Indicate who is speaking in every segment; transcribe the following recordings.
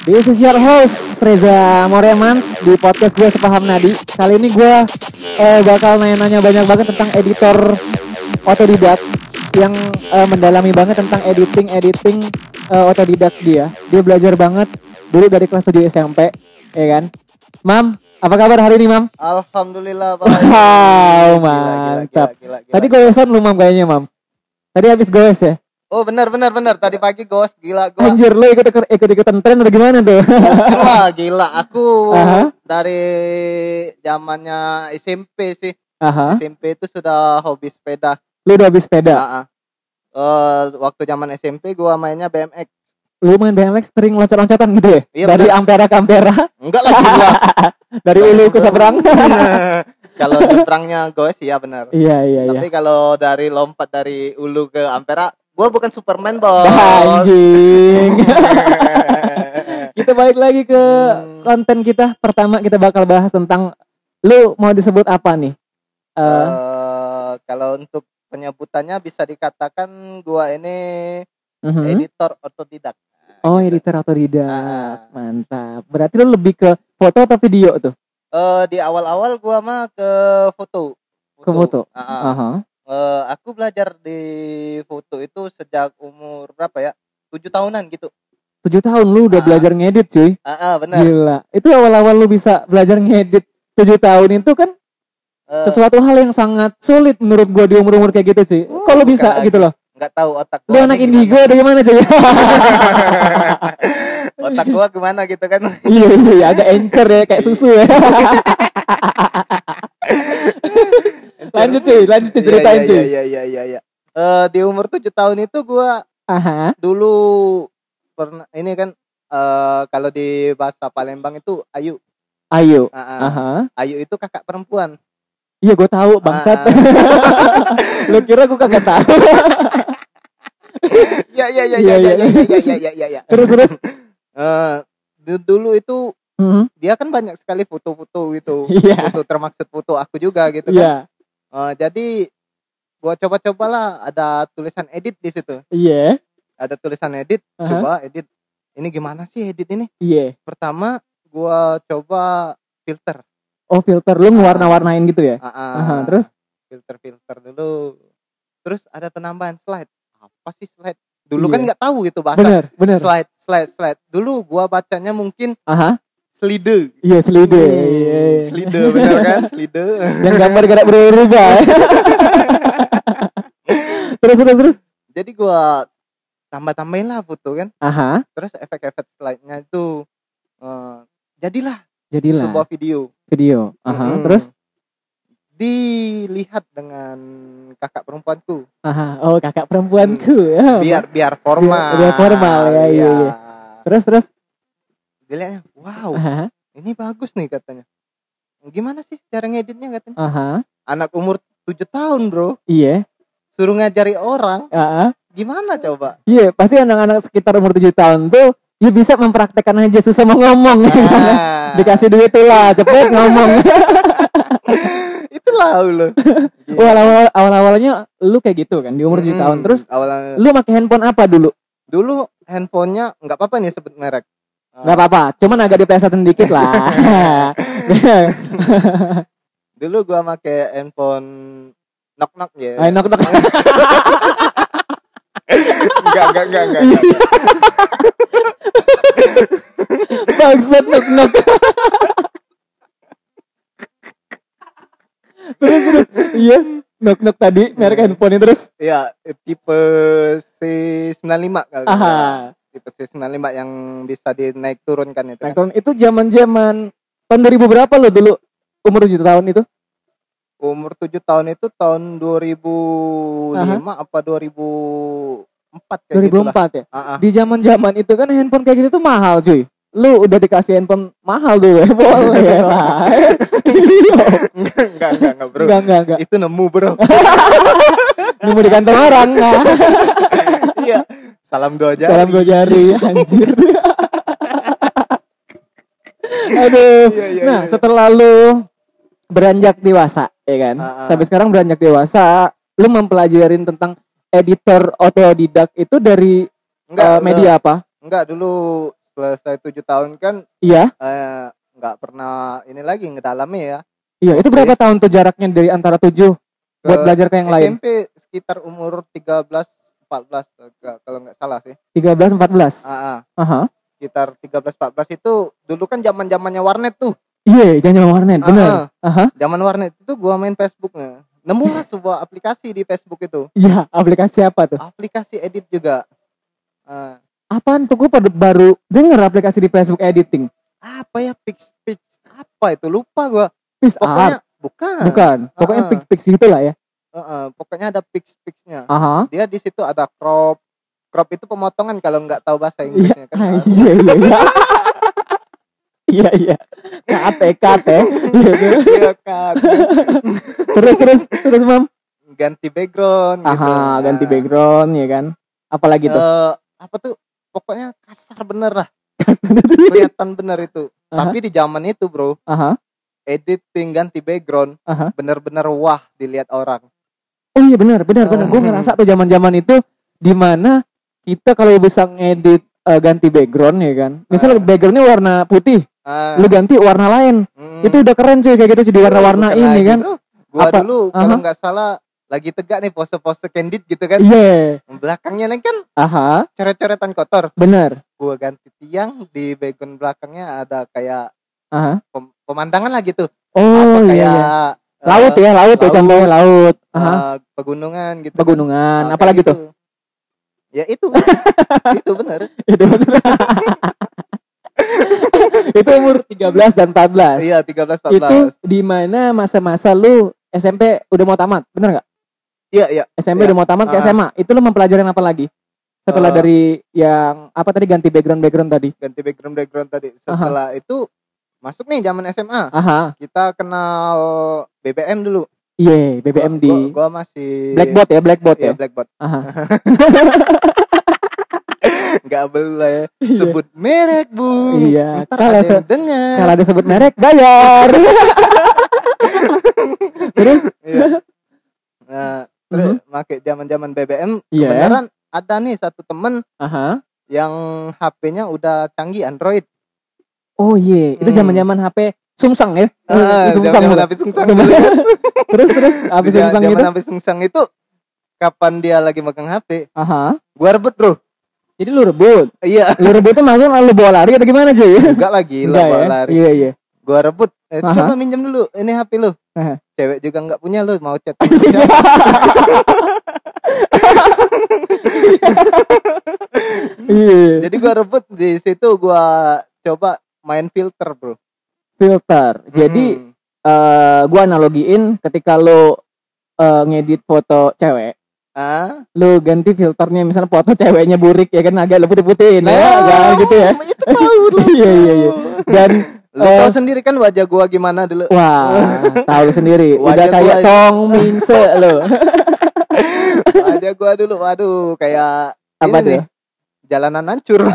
Speaker 1: This is your host Reza Moremans di podcast gue Sepaham Nadi. Kali ini gue eh, bakal nanya-nanya banyak banget tentang editor otodidak yang eh, mendalami banget tentang editing editing eh, otodidak dia. Dia belajar banget dulu dari kelas 7 SMP, ya kan? Mam, apa kabar hari ini, Mam?
Speaker 2: Alhamdulillah Pak.
Speaker 1: Wow,
Speaker 2: Gila, gila,
Speaker 1: mantap.
Speaker 2: gila, gila, gila.
Speaker 1: Tadi goesan lu, Mam, kayaknya, Mam. Tadi habis goes ya?
Speaker 2: Oh benar benar benar tadi pagi gos gila gua.
Speaker 1: Anjir, lu ikut ikut ikutan tren atau gimana tuh?
Speaker 2: Wah gila aku
Speaker 1: Aha.
Speaker 2: dari zamannya SMP sih.
Speaker 1: Aha,
Speaker 2: SMP itu sudah hobi sepeda.
Speaker 1: lu udah habis sepeda.
Speaker 2: Nah, eh, waktu zaman SMP gua mainnya BMX.
Speaker 1: Lu main BMX sering loncat-loncatan gitu ya?
Speaker 2: Iya,
Speaker 1: dari
Speaker 2: bener.
Speaker 1: Ampera ke Ampera,
Speaker 2: Enggak lah gila.
Speaker 1: dari Ulu ke seberang.
Speaker 2: Kalau nyebrangnya gos ya benar.
Speaker 1: iya, iya, iya.
Speaker 2: Tapi kalau dari lompat dari Ulu ke Ampera, gua bukan Superman, Bos.
Speaker 1: Anjing. kita balik lagi ke
Speaker 2: Hmm.
Speaker 1: konten kita. Pertama kita bakal bahas tentang lu mau disebut apa nih? Eh,
Speaker 2: Eh, kalau untuk penyebutannya bisa dikatakan gua ini
Speaker 1: mhm.
Speaker 2: editor otodidak. Nah,
Speaker 1: Oh,
Speaker 2: gitu.
Speaker 1: editor atau tidak?
Speaker 2: Ah.
Speaker 1: Mantap. Berarti lu lebih ke foto atau video tuh?
Speaker 2: Eh, di awal-awal gua mah ke foto.
Speaker 1: Ke foto.
Speaker 2: Ah, ah.
Speaker 1: Aha.
Speaker 2: Eh, aku belajar di foto itu sejak umur berapa ya? Tujuh tahunan gitu.
Speaker 1: Tujuh tahun lu udah
Speaker 2: Ah.
Speaker 1: belajar ngedit cuy.
Speaker 2: Ah, ah, benar.
Speaker 1: Gila. Itu awal-awal lu bisa belajar ngedit tujuh tahun itu kan
Speaker 2: Eh,
Speaker 1: sesuatu hal yang sangat sulit menurut gua di umur-umur kayak gitu cuy.
Speaker 2: Uh,
Speaker 1: lu bisa
Speaker 2: bukan
Speaker 1: gitu loh?
Speaker 2: Nggak tahu otak
Speaker 1: Lu anak indigo
Speaker 2: gimana.
Speaker 1: gimana cuy?
Speaker 2: otak gua gimana gitu kan.
Speaker 1: iya iya iya, agak encer ya kayak susu ya. lanjut cuy, lanjut cuy ceritain
Speaker 2: Iya,
Speaker 1: cuy.
Speaker 2: Iya iya iya iya. Eh, di umur tujuh tahun itu gua
Speaker 1: Aha.
Speaker 2: dulu pernah ini kan eh kalau di bahasa Palembang itu Ayu.
Speaker 1: Ayo.
Speaker 2: Ah, ah.
Speaker 1: Aha.
Speaker 2: Ayu itu kakak perempuan.
Speaker 1: Iya gue tahu bangsat.
Speaker 2: Ah,
Speaker 1: lu kira gue kagak tahu.
Speaker 2: Iya iya iya
Speaker 1: Iya,
Speaker 2: iya
Speaker 1: iya.
Speaker 2: iya iya iya iya iya iya.
Speaker 1: terus terus.
Speaker 2: Eh, du- dulu itu
Speaker 1: Mhm.
Speaker 2: dia kan banyak sekali foto-foto gitu.
Speaker 1: Iya.
Speaker 2: Foto termaksud foto aku juga gitu kan. Eh, jadi gua coba-cobalah ada tulisan edit di situ.
Speaker 1: Iya.
Speaker 2: Ada tulisan edit,
Speaker 1: Aha.
Speaker 2: coba edit. Ini gimana sih edit ini?
Speaker 1: Iya.
Speaker 2: Pertama gua coba filter.
Speaker 1: Oh filter lu ngewarna-warnain gitu ya?
Speaker 2: Ah, ah.
Speaker 1: Aha, terus
Speaker 2: filter-filter dulu. Terus ada penambahan slide. Apa sih slide? Dulu
Speaker 1: Iya.
Speaker 2: kan nggak tahu gitu bahasa.
Speaker 1: bener bener.
Speaker 2: Slide, slide, slide. Dulu gua bacanya mungkin
Speaker 1: Aha.
Speaker 2: slide.
Speaker 1: Iya selide.
Speaker 2: Hmm,
Speaker 1: Iya, iya.
Speaker 2: Slide bener kan? Slide.
Speaker 1: Yang gambar gerak berubah. terus terus terus.
Speaker 2: Jadi gua tambah-tambahin lah foto kan.
Speaker 1: Aha.
Speaker 2: Terus efek-efek slide-nya itu eh, jadilah
Speaker 1: Jadilah
Speaker 2: sebuah video.
Speaker 1: video. Aha.
Speaker 2: Mm-mm.
Speaker 1: Terus.
Speaker 2: Dilihat dengan kakak perempuanku.
Speaker 1: Aha. Oh kakak perempuanku. Ya.
Speaker 2: Biar biar formal.
Speaker 1: biar formal, ya, iya, iya. Terus terus.
Speaker 2: Dilihatnya, wow,
Speaker 1: Aha.
Speaker 2: ini bagus nih katanya. Gimana sih cara ngeditnya katanya?
Speaker 1: Aha.
Speaker 2: Anak umur 7 tahun bro,
Speaker 1: Iya.
Speaker 2: suruh ngajari orang,
Speaker 1: Aha.
Speaker 2: gimana coba?
Speaker 1: Iya, pasti anak-anak sekitar umur 7 tahun tuh ya bisa mempraktekkan aja susah mau ngomong.
Speaker 2: Nah,
Speaker 1: Dikasih duit lah, cepet ngomong.
Speaker 2: itulah lo.
Speaker 1: Oh, awal awal-awalnya lu kayak gitu kan di umur 7 tahun. Terus
Speaker 2: awalnya
Speaker 1: lu pakai handphone apa dulu?
Speaker 2: dulu handphonenya nggak apa-apa nih sebut merek.
Speaker 1: Gak apa-apa, cuman agak diplesetin dikit lah.
Speaker 2: Dulu gua make handphone knock knock ya.
Speaker 1: Ayo nok nok.
Speaker 2: Enggak enggak enggak enggak.
Speaker 1: Bangsat nok nok. Terus terus iya nok nok tadi merek handphone terus
Speaker 2: Iya, tipe C95 kali.
Speaker 1: aha
Speaker 2: Tipe C95 yang bisa dinaik turunkan itu.
Speaker 1: nah,
Speaker 2: Kan?
Speaker 1: tahun itu zaman zaman tahun 2000 berapa lo dulu umur 7 tahun itu
Speaker 2: Umur 7 tahun itu tahun 2005 apa 2004 kayak gitulah.
Speaker 1: 2004 ya
Speaker 2: Ah, ah.
Speaker 1: di zaman zaman itu kan handphone kayak gitu tuh mahal cuy lu udah dikasih handphone mahal dulu ya boleh lah
Speaker 2: enggak enggak enggak enggak bro.
Speaker 1: enggak enggak enggak
Speaker 2: Itu nemu bro.
Speaker 1: nemu di kantong orang nah.
Speaker 2: iya. Salam dua jari.
Speaker 1: salam dua jari anjir aduh
Speaker 2: Iya, iya,
Speaker 1: nah
Speaker 2: iya.
Speaker 1: setelah lu beranjak dewasa ya kan
Speaker 2: Ah, ah.
Speaker 1: sampai sekarang beranjak dewasa lu mempelajarin tentang editor otodidak itu dari
Speaker 2: enggak
Speaker 1: eh, media apa?
Speaker 2: enggak dulu selesai tujuh tahun kan
Speaker 1: Iya.
Speaker 2: eh, nggak pernah ini lagi ngedalami ya
Speaker 1: Iya, itu berapa tahun tuh jaraknya dari antara tujuh buat belajar ke yang lain?
Speaker 2: SMP sekitar umur 13 14 enggak, kalau nggak salah sih
Speaker 1: 13 14.
Speaker 2: ah, ah.
Speaker 1: Aha.
Speaker 2: sekitar 13 14 itu dulu kan zaman zamannya warnet tuh
Speaker 1: Iya, jangan warnet, benar.
Speaker 2: Ah, ah.
Speaker 1: Aha.
Speaker 2: zaman warnet itu gua main Facebooknya nemulah sebuah aplikasi di Facebook itu
Speaker 1: Iya, aplikasi apa tuh?
Speaker 2: aplikasi edit juga Ah,
Speaker 1: Apaan tuh? Gue baru denger aplikasi di Facebook editing.
Speaker 2: apa ya pix pix apa itu lupa gua
Speaker 1: Pix
Speaker 2: pokoknya
Speaker 1: art.
Speaker 2: bukan
Speaker 1: Bukan. Pokoknya
Speaker 2: Ah.
Speaker 1: pix pix gitu lah ya.
Speaker 2: Heeh, pokoknya ada pix pixnya
Speaker 1: Aha.
Speaker 2: dia di situ ada crop crop itu pemotongan kalau nggak tahu bahasa
Speaker 1: Iya,
Speaker 2: Inggrisnya kan
Speaker 1: iya, iya, iya. Iya, iya. Kate, kate. Iya, terus, terus, terus, Mam.
Speaker 2: ganti background gitu.
Speaker 1: Aha, ganti
Speaker 2: Nah,
Speaker 1: background ya kan. Apalagi tuh?
Speaker 2: eh, apa tuh pokoknya kasar bener lah kelihatan bener itu
Speaker 1: Aha.
Speaker 2: tapi di zaman itu bro
Speaker 1: Aha.
Speaker 2: editing ganti background
Speaker 1: Aha.
Speaker 2: bener-bener wah dilihat orang
Speaker 1: Oh iya benar, benar, benar. Gue
Speaker 2: Oh.
Speaker 1: ngerasa tuh zaman-zaman itu di mana kita kalau bisa ngedit eh, ganti background ya kan. Misalnya
Speaker 2: Ah.
Speaker 1: backgroundnya warna putih,
Speaker 2: ah,
Speaker 1: lu ganti warna lain.
Speaker 2: mm,
Speaker 1: Itu udah keren cuy kayak gitu jadi warna-warnain ya
Speaker 2: lagi,
Speaker 1: kan.
Speaker 2: bro. gua
Speaker 1: Apa?
Speaker 2: dulu
Speaker 1: Aha.
Speaker 2: kalau nggak salah lagi tegak nih pose-pose candid gitu kan
Speaker 1: Iya.
Speaker 2: belakangnya nih kan
Speaker 1: Aha,
Speaker 2: coret-coretan kotor
Speaker 1: benar.
Speaker 2: gua ganti tiang di background belakangnya ada kayak
Speaker 1: Aha.
Speaker 2: pem- pemandangan lah gitu
Speaker 1: Oh
Speaker 2: apa
Speaker 1: iya,
Speaker 2: kayak
Speaker 1: iya.
Speaker 2: eh,
Speaker 1: Laut ya, laut ya
Speaker 2: laut.
Speaker 1: contohnya laut. Aha.
Speaker 2: eh, pegunungan gitu kan.
Speaker 1: Pegunungan,
Speaker 2: Nah,
Speaker 1: apalagi
Speaker 2: kayak
Speaker 1: tuh?
Speaker 2: gitu. ya itu itu bener
Speaker 1: Itu. itu umur 13 dan 14.
Speaker 2: iya 13 14
Speaker 1: Itu di mana masa-masa lu SMP udah mau tamat, bener nggak?
Speaker 2: Iya iya
Speaker 1: SMP
Speaker 2: Iya.
Speaker 1: udah mau tamat ke
Speaker 2: Ah.
Speaker 1: SMA. Itu lu mempelajarin apa lagi? Setelah
Speaker 2: Eh.
Speaker 1: dari yang apa tadi ganti background background tadi?
Speaker 2: ganti background background tadi setelah itu masuk nih zaman SMA
Speaker 1: Aha.
Speaker 2: kita kenal BBM dulu
Speaker 1: Iya, BBM
Speaker 2: Gua-
Speaker 1: di
Speaker 2: gua, gua masih
Speaker 1: Blackboard ya, Blackboard
Speaker 2: Iya
Speaker 1: ya.
Speaker 2: Blackboard
Speaker 1: Aha.
Speaker 2: nggak boleh sebut merek bu
Speaker 1: Iya,
Speaker 2: Ntar
Speaker 1: kalau se-
Speaker 2: dengar
Speaker 1: Kalau ada sebut merek bayar. Terus
Speaker 2: Iya. nah terus pakai zaman zaman BBM.
Speaker 1: Iya.
Speaker 2: kebenaran ada nih satu temen
Speaker 1: Aha.
Speaker 2: yang HP-nya udah canggih Android
Speaker 1: Oh iya, itu
Speaker 2: Hmm.
Speaker 1: zaman-zaman HP Sumsang ya.
Speaker 2: Ah,
Speaker 1: Sumsang.
Speaker 2: zaman
Speaker 1: bukan?
Speaker 2: HP Sungsang
Speaker 1: Sumsang. terus terus HP
Speaker 2: Di
Speaker 1: Sumsang
Speaker 2: zaman
Speaker 1: gitu.
Speaker 2: HP Sungsang itu kapan dia lagi megang HP
Speaker 1: Aha.
Speaker 2: gua rebut bro
Speaker 1: Jadi lu rebut.
Speaker 2: iya
Speaker 1: Lu rebut tuh maksudnya lu bawa lari atau gimana cuy?
Speaker 2: enggak lagi
Speaker 1: Enggak
Speaker 2: lah
Speaker 1: ya?
Speaker 2: lari
Speaker 1: Iya iya.
Speaker 2: gua rebut eh,
Speaker 1: Aha.
Speaker 2: coba minjem dulu ini HP lu
Speaker 1: Aha.
Speaker 2: Cewek juga nggak punya lu mau chat
Speaker 1: Iya.
Speaker 2: jadi gua rebut di situ gua coba main filter bro
Speaker 1: Filter. Jadi
Speaker 2: Hmm.
Speaker 1: eh gua analogiin ketika lu eh, ngedit foto cewek,
Speaker 2: ah
Speaker 1: lu ganti filternya misalnya foto ceweknya burik ya kan agak lu putih-putihin ya, kan gitu ya.
Speaker 2: itu tahu lu
Speaker 1: Iya iya iya. Dan
Speaker 2: lu
Speaker 1: Eh.
Speaker 2: tahu sendiri kan wajah gua gimana dulu
Speaker 1: wah, tahu lu sendiri udah
Speaker 2: Wajah
Speaker 1: kayak
Speaker 2: gua-
Speaker 1: tong minse lu.
Speaker 2: wajah gua dulu waduh kayak
Speaker 1: Apa
Speaker 2: ini
Speaker 1: tuh?
Speaker 2: nih jalanan hancur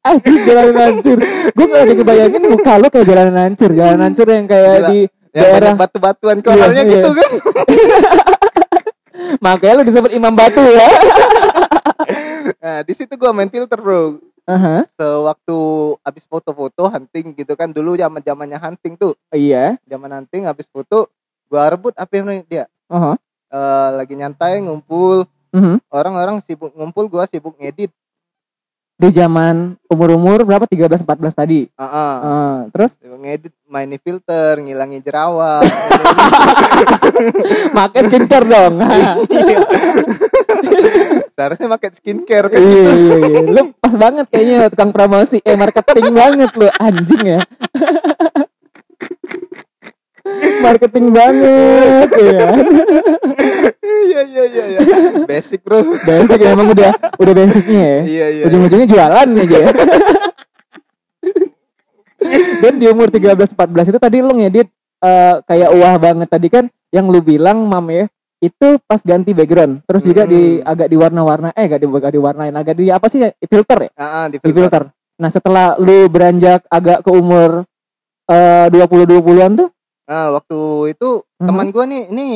Speaker 1: Anjing jalanan hancur. Gue gak lagi kebayangin muka lu kayak jalanan hancur, jalanan hancur yang kayak
Speaker 2: Gila.
Speaker 1: di
Speaker 2: yang
Speaker 1: daerah
Speaker 2: banyak batu-batuan koralnya
Speaker 1: Iya,
Speaker 2: gitu
Speaker 1: iya.
Speaker 2: kan
Speaker 1: makanya lu disebut Imam Batu ya.
Speaker 2: Nah di situ gua main filter bro
Speaker 1: Aha.
Speaker 2: sewaktu habis foto-foto hunting gitu kan dulu zaman zamannya hunting tuh
Speaker 1: Iya.
Speaker 2: zaman hunting habis foto gua rebut apa yang dia
Speaker 1: Aha.
Speaker 2: Eh, lagi nyantai ngumpul
Speaker 1: Mhm.
Speaker 2: orang-orang sibuk ngumpul gua sibuk ngedit
Speaker 1: Di zaman umur-umur berapa 13 14 tadi.
Speaker 2: Ah. Ah,
Speaker 1: terus
Speaker 2: Sibuk ngedit main filter ngilangin jerawat
Speaker 1: pakai skincare dong.
Speaker 2: Iya. seharusnya pakai skincare kan
Speaker 1: iya iya iya. Lu pas banget kayaknya tukang promosi eh marketing banget lu anjing ya. marketing banget ya.
Speaker 2: iya iya iya iya basic bro
Speaker 1: Basic ya, emang udah udah basicnya ya.
Speaker 2: iya iya
Speaker 1: Ujung-ujungnya jualan aja ya. Dan di umur 13 14 itu tadi lu ngedit eh, kayak wah banget tadi kan yang lu bilang mam ya itu pas ganti background terus juga di
Speaker 2: Hmm.
Speaker 1: agak diwarna-warna eh agak di agak diwarnain agak di apa sih ya? filter ya
Speaker 2: Ah, ah, di
Speaker 1: di
Speaker 2: filter.
Speaker 1: filter nah setelah lu beranjak agak ke umur eh 20 20-an tuh
Speaker 2: Nah, waktu itu
Speaker 1: Mhm.
Speaker 2: teman gue nih, ini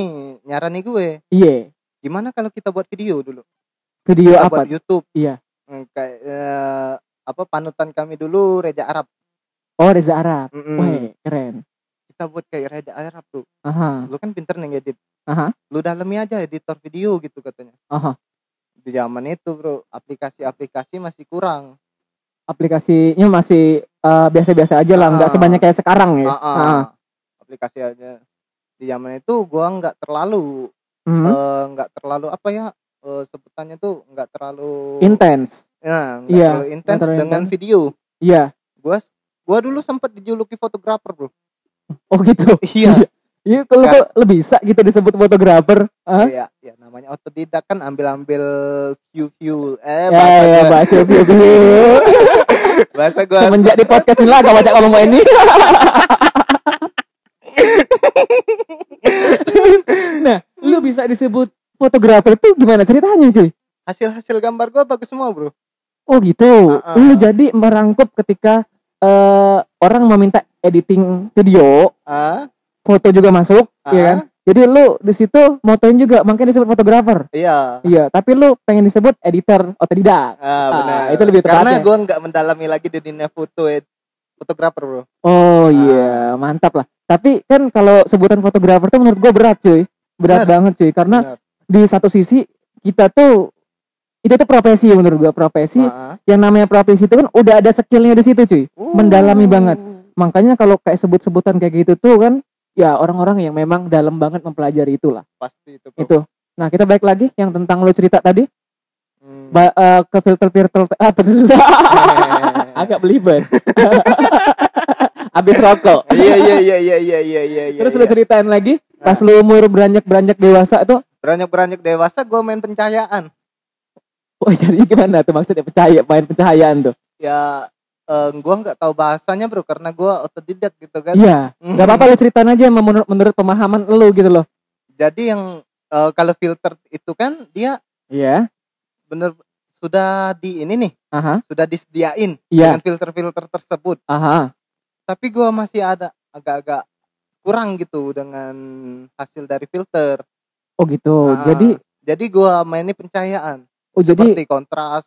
Speaker 2: nyarani gue.
Speaker 1: Iya.
Speaker 2: Gimana kalau kita buat video dulu?
Speaker 1: Video
Speaker 2: Kita
Speaker 1: apa?
Speaker 2: buat YouTube.
Speaker 1: Iya.
Speaker 2: Hmm, Kayak eh, apa panutan kami dulu Reja Arab.
Speaker 1: Oh, Reza Arab.
Speaker 2: Mm-mm.
Speaker 1: Wah, keren.
Speaker 2: Kita buat kayak Reja Arab tuh.
Speaker 1: Aha.
Speaker 2: Lu kan pinter nih ngedit.
Speaker 1: Aha.
Speaker 2: Lu dalemi aja editor video gitu katanya.
Speaker 1: Aha.
Speaker 2: Di zaman itu, Bro, aplikasi-aplikasi masih kurang.
Speaker 1: Aplikasinya masih eh, biasa-biasa aja lah, nggak
Speaker 2: Ah.
Speaker 1: sebanyak kayak sekarang ya.
Speaker 2: Ah, ah.
Speaker 1: Ah.
Speaker 2: Aplikasi aja. Di zaman itu gua nggak terlalu
Speaker 1: Mhm.
Speaker 2: eh, nggak terlalu apa ya? eh, sebutannya tuh nggak terlalu
Speaker 1: Intens.
Speaker 2: Nah, nggak
Speaker 1: Iya,
Speaker 2: terlalu intens dengan
Speaker 1: intens.
Speaker 2: video.
Speaker 1: Iya.
Speaker 2: Gua gua dulu sempat dijuluki fotografer, Bro.
Speaker 1: Oh gitu.
Speaker 2: Iya.
Speaker 1: Iya, kalau kok lo bisa gitu disebut fotografer.
Speaker 2: Iya, ya namanya otodidak kan ambil-ambil view-view. Eh,
Speaker 1: Ya,
Speaker 2: bahasa
Speaker 1: ya, bahasa dulu.
Speaker 2: bahasa gua
Speaker 1: Semenjak di podcast ini lah gak baca ngomong ini. nah, lu bisa disebut fotografer tuh gimana ceritanya cuy?
Speaker 2: hasil-hasil gambar gua bagus semua, Bro.
Speaker 1: Oh gitu.
Speaker 2: Uh-uh.
Speaker 1: Lu jadi merangkup ketika eh, orang meminta editing video,
Speaker 2: Ah,
Speaker 1: foto juga masuk,
Speaker 2: ah,
Speaker 1: ya kan? Jadi lu di situ motoin juga, makanya disebut fotografer.
Speaker 2: Iya.
Speaker 1: Iya, tapi lu pengen disebut editor otodidak.
Speaker 2: Ah, benar.
Speaker 1: itu lebih
Speaker 2: Karena
Speaker 1: tepatnya.
Speaker 2: gua nggak mendalami lagi di dunia foto ed- fotografer, Bro.
Speaker 1: Oh
Speaker 2: Ah.
Speaker 1: iya, mantap lah. Tapi kan kalau sebutan fotografer tuh menurut gua berat cuy. Berat
Speaker 2: Benar.
Speaker 1: banget cuy, karena
Speaker 2: Benar.
Speaker 1: di satu sisi kita tuh itu tuh profesi menurut gua profesi
Speaker 2: Ah, ah.
Speaker 1: yang namanya profesi itu kan udah ada skillnya di situ cuy mendalami banget. makanya kalau kayak sebut-sebutan kayak gitu tuh kan ya orang-orang yang memang dalam banget mempelajari itulah.
Speaker 2: Pasti itu, Bro.
Speaker 1: itu. Nah kita balik lagi yang tentang lo cerita tadi.
Speaker 2: Hmm.
Speaker 1: ba- eh, ke filter filter ah terus. Agak belibet. Abis rokok.
Speaker 2: Iya, iya, iya, iya, iya, iya, iya, iya.
Speaker 1: terus lo ceritain lagi pas lo umur beranjak beranjak dewasa itu?
Speaker 2: Beranjak-beranjak dewasa gua main pencahayaan.
Speaker 1: oh jadi gimana tuh maksudnya? Percaya main pencahayaan tuh?
Speaker 2: Ya eh, gua nggak tahu bahasanya, Bro, karena gua otodidak gitu kan.
Speaker 1: iya nggak apa-apa lo ceritain aja menurut menurut pemahaman lo gitu loh
Speaker 2: Jadi yang eh, kalau filter itu kan dia
Speaker 1: iya
Speaker 2: bener sudah di ini nih,
Speaker 1: aha
Speaker 2: sudah disediain
Speaker 1: iya
Speaker 2: dengan filter-filter tersebut.
Speaker 1: aha
Speaker 2: Tapi gua masih ada agak-agak kurang gitu dengan hasil dari filter.
Speaker 1: oh gitu
Speaker 2: Ah,
Speaker 1: jadi
Speaker 2: jadi gua mainnya pencahayaan.
Speaker 1: oh jadi
Speaker 2: Seperti kontras.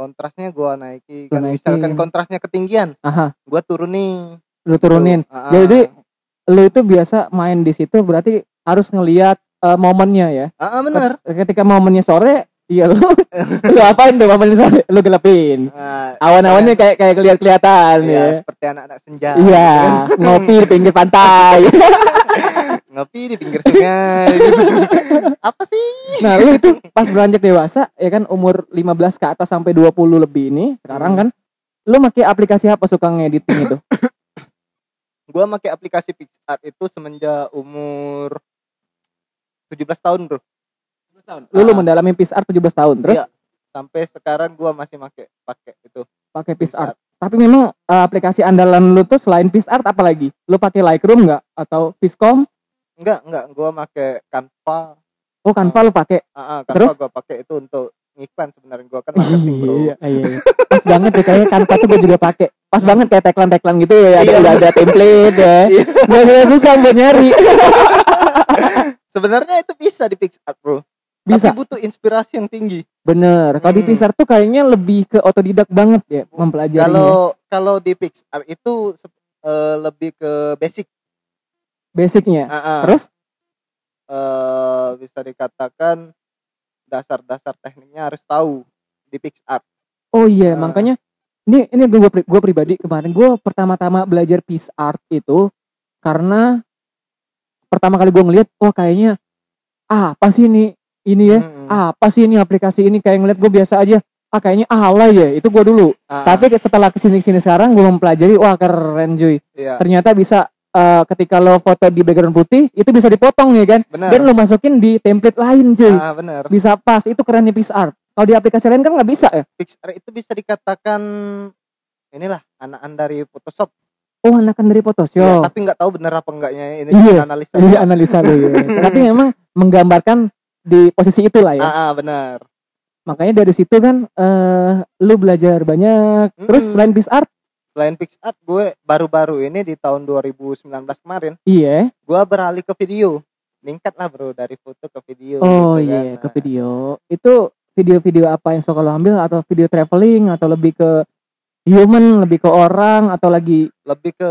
Speaker 2: Kontrasnya gua naiki kan misalkan kontrasnya ketinggian,
Speaker 1: aha
Speaker 2: gua turunin.
Speaker 1: lu turunin
Speaker 2: Tuh, ah,
Speaker 1: Jadi lu itu biasa main di situ berarti harus ngelihat eh, momennya ya.
Speaker 2: ah, ah, bener.
Speaker 1: Ketika momennya sore, iya lu lu apain tuh momennya sore? Lu gelapin.
Speaker 2: Ah,
Speaker 1: Awan-awannya kayak kayak kelihatan kelihatan
Speaker 2: ya,
Speaker 1: ya.
Speaker 2: seperti anak-anak senja.
Speaker 1: Iya,
Speaker 2: gitu kan.
Speaker 1: ngopi di pinggir pantai.
Speaker 2: ngopi di pinggir sungai gitu. apa sih
Speaker 1: nah, lu itu pas beranjak dewasa ya kan umur 15 ke atas sampai 20 lebih ini sekarang
Speaker 2: Hmm.
Speaker 1: kan lu pakai aplikasi apa suka ngediting itu?
Speaker 2: gua pakai aplikasi PixArt itu semenjak umur 17 tahun bro
Speaker 1: Lu lu
Speaker 2: Ah.
Speaker 1: mendalami PixArt 17 tahun. Terus
Speaker 2: Iya. sampai sekarang gua masih pakai pakai itu
Speaker 1: pakai PixArt. Tapi memang eh, aplikasi andalan lu tuh selain PixArt apa lagi? Lu pakai Lightroom nggak atau Piscom?
Speaker 2: Enggak enggak gua pakai Canva
Speaker 1: Oh, Canva lu pakai.
Speaker 2: ah, ah, Canva
Speaker 1: Terus?
Speaker 2: gua pakai itu untuk ngiklan sebenarnya gua kan marketing bro
Speaker 1: Iya, iya, iya. Pas banget deh kayaknya Canva tuh gue juga pakai. Pas banget kayak tagline-tagline gitu ya, ada
Speaker 2: Iya.
Speaker 1: udah ada template ya.
Speaker 2: Iya.
Speaker 1: Gak susah buat nyari.
Speaker 2: sebenarnya itu bisa di PixArt bro
Speaker 1: Bisa.
Speaker 2: tapi butuh inspirasi yang tinggi
Speaker 1: Bener. Kalau di
Speaker 2: Hmm.
Speaker 1: Pixar tuh kayaknya lebih ke otodidak banget ya mempelajari.
Speaker 2: kalau kalau di PixArt itu eh, lebih ke basic
Speaker 1: basicnya.
Speaker 2: Ah, ah.
Speaker 1: Terus
Speaker 2: eh, bisa dikatakan dasar-dasar tekniknya harus tahu di PixArt.
Speaker 1: oh iya,
Speaker 2: Ah.
Speaker 1: makanya ini ini gue gue pribadi kemarin gue pertama-tama belajar PixArt itu karena pertama kali gue ngeliat wah kayaknya ah, apa sih ini ini ya
Speaker 2: Mm-mm.
Speaker 1: apa sih ini aplikasi ini kayak ngeliat gue biasa aja ah kayaknya alay ya itu gue dulu
Speaker 2: Ah,
Speaker 1: tapi setelah ke sini ke sini sekarang gue mempelajari wah keren cuy
Speaker 2: iya,
Speaker 1: ternyata bisa eh, ketika lo foto di background putih itu bisa dipotong ya kan?
Speaker 2: Benar.
Speaker 1: dan lo masukin di template lain cuy.
Speaker 2: Ah, benar.
Speaker 1: bisa pas. Itu kerennya PixArt kalau di aplikasi lain kan nggak bisa ya?
Speaker 2: PixArt itu bisa dikatakan inilah anakan dari Photoshop.
Speaker 1: oh anakan dari
Speaker 2: Ya,
Speaker 1: Photoshop
Speaker 2: tapi nggak tahu benar apa enggaknya ini
Speaker 1: Iya,
Speaker 2: analisa.
Speaker 1: iya analisa lo ya tapi memang menggambarkan di posisi itulah ya.
Speaker 2: Ah, ah, benar.
Speaker 1: makanya dari situ kan eh lu belajar banyak. Terus selain PixArt
Speaker 2: Selain selain fix art gue baru-baru ini di tahun 2019 kemarin
Speaker 1: Iya.
Speaker 2: gue beralih ke video meningkat lah bro dari foto ke video
Speaker 1: Oh
Speaker 2: gitu
Speaker 1: iya,
Speaker 2: kan.
Speaker 1: ke video. Itu video-video apa yang suka lo ambil atau video traveling atau lebih ke human, lebih ke orang atau lagi
Speaker 2: lebih ke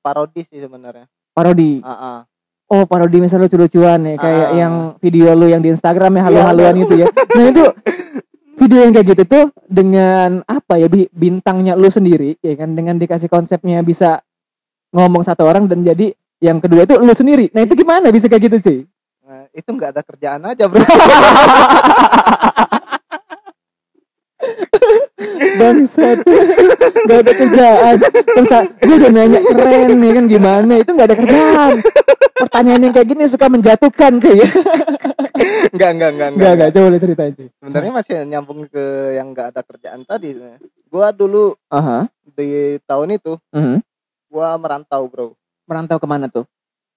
Speaker 2: parodi sih sebenarnya
Speaker 1: parodi?
Speaker 2: Ah, ah.
Speaker 1: Oh, parodi misalnya lucu-lucuan ya, kayak
Speaker 2: Ah.
Speaker 1: yang video lu yang di Instagram ya
Speaker 2: Iya,
Speaker 1: halu-haluan
Speaker 2: bener.
Speaker 1: gitu ya. Nah, itu video yang kayak gitu tuh dengan apa ya bi- bintangnya lu sendiri ya kan dengan dikasih konsepnya bisa ngomong satu orang dan jadi yang kedua itu lu sendiri. Nah, itu gimana bisa kayak gitu sih?
Speaker 2: Nah, itu nggak ada kerjaan aja bro
Speaker 1: Bangsat. Gak ada kerjaan. Terus gue udah nanya keren ya kan gimana? Itu gak ada kerjaan. Pertanyaan yang kayak gini suka menjatuhkan cuy.
Speaker 2: nggak nggak nggak
Speaker 1: Enggak, enggak. Coba lu ceritain cuy.
Speaker 2: sebenarnya masih nyambung ke yang nggak ada kerjaan tadi gue dulu
Speaker 1: Aha.
Speaker 2: di tahun itu
Speaker 1: Mhm.
Speaker 2: gue merantau bro
Speaker 1: Merantau ke mana tuh?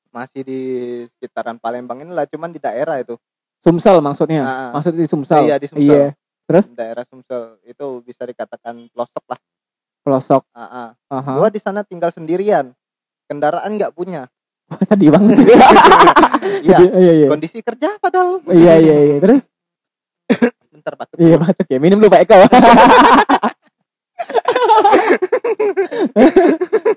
Speaker 2: masih di sekitaran Palembang ini lah cuman di daerah itu
Speaker 1: Sumsel maksudnya.
Speaker 2: Ah.
Speaker 1: Maksudnya di Sumsel.
Speaker 2: Iya, di Sumsel.
Speaker 1: Terus
Speaker 2: daerah Sumsel itu bisa dikatakan pelosok lah
Speaker 1: pelosok.
Speaker 2: Ah, ah.
Speaker 1: Aha.
Speaker 2: gue di sana tinggal sendirian kendaraan nggak punya
Speaker 1: sedih banget sih.
Speaker 2: Iya,
Speaker 1: Sedih. Iya, iya.
Speaker 2: kondisi kerja padahal
Speaker 1: Iya, iya, iya. Terus
Speaker 2: bentar batuk
Speaker 1: iya batuk ya. Minum dulu Pak Eko.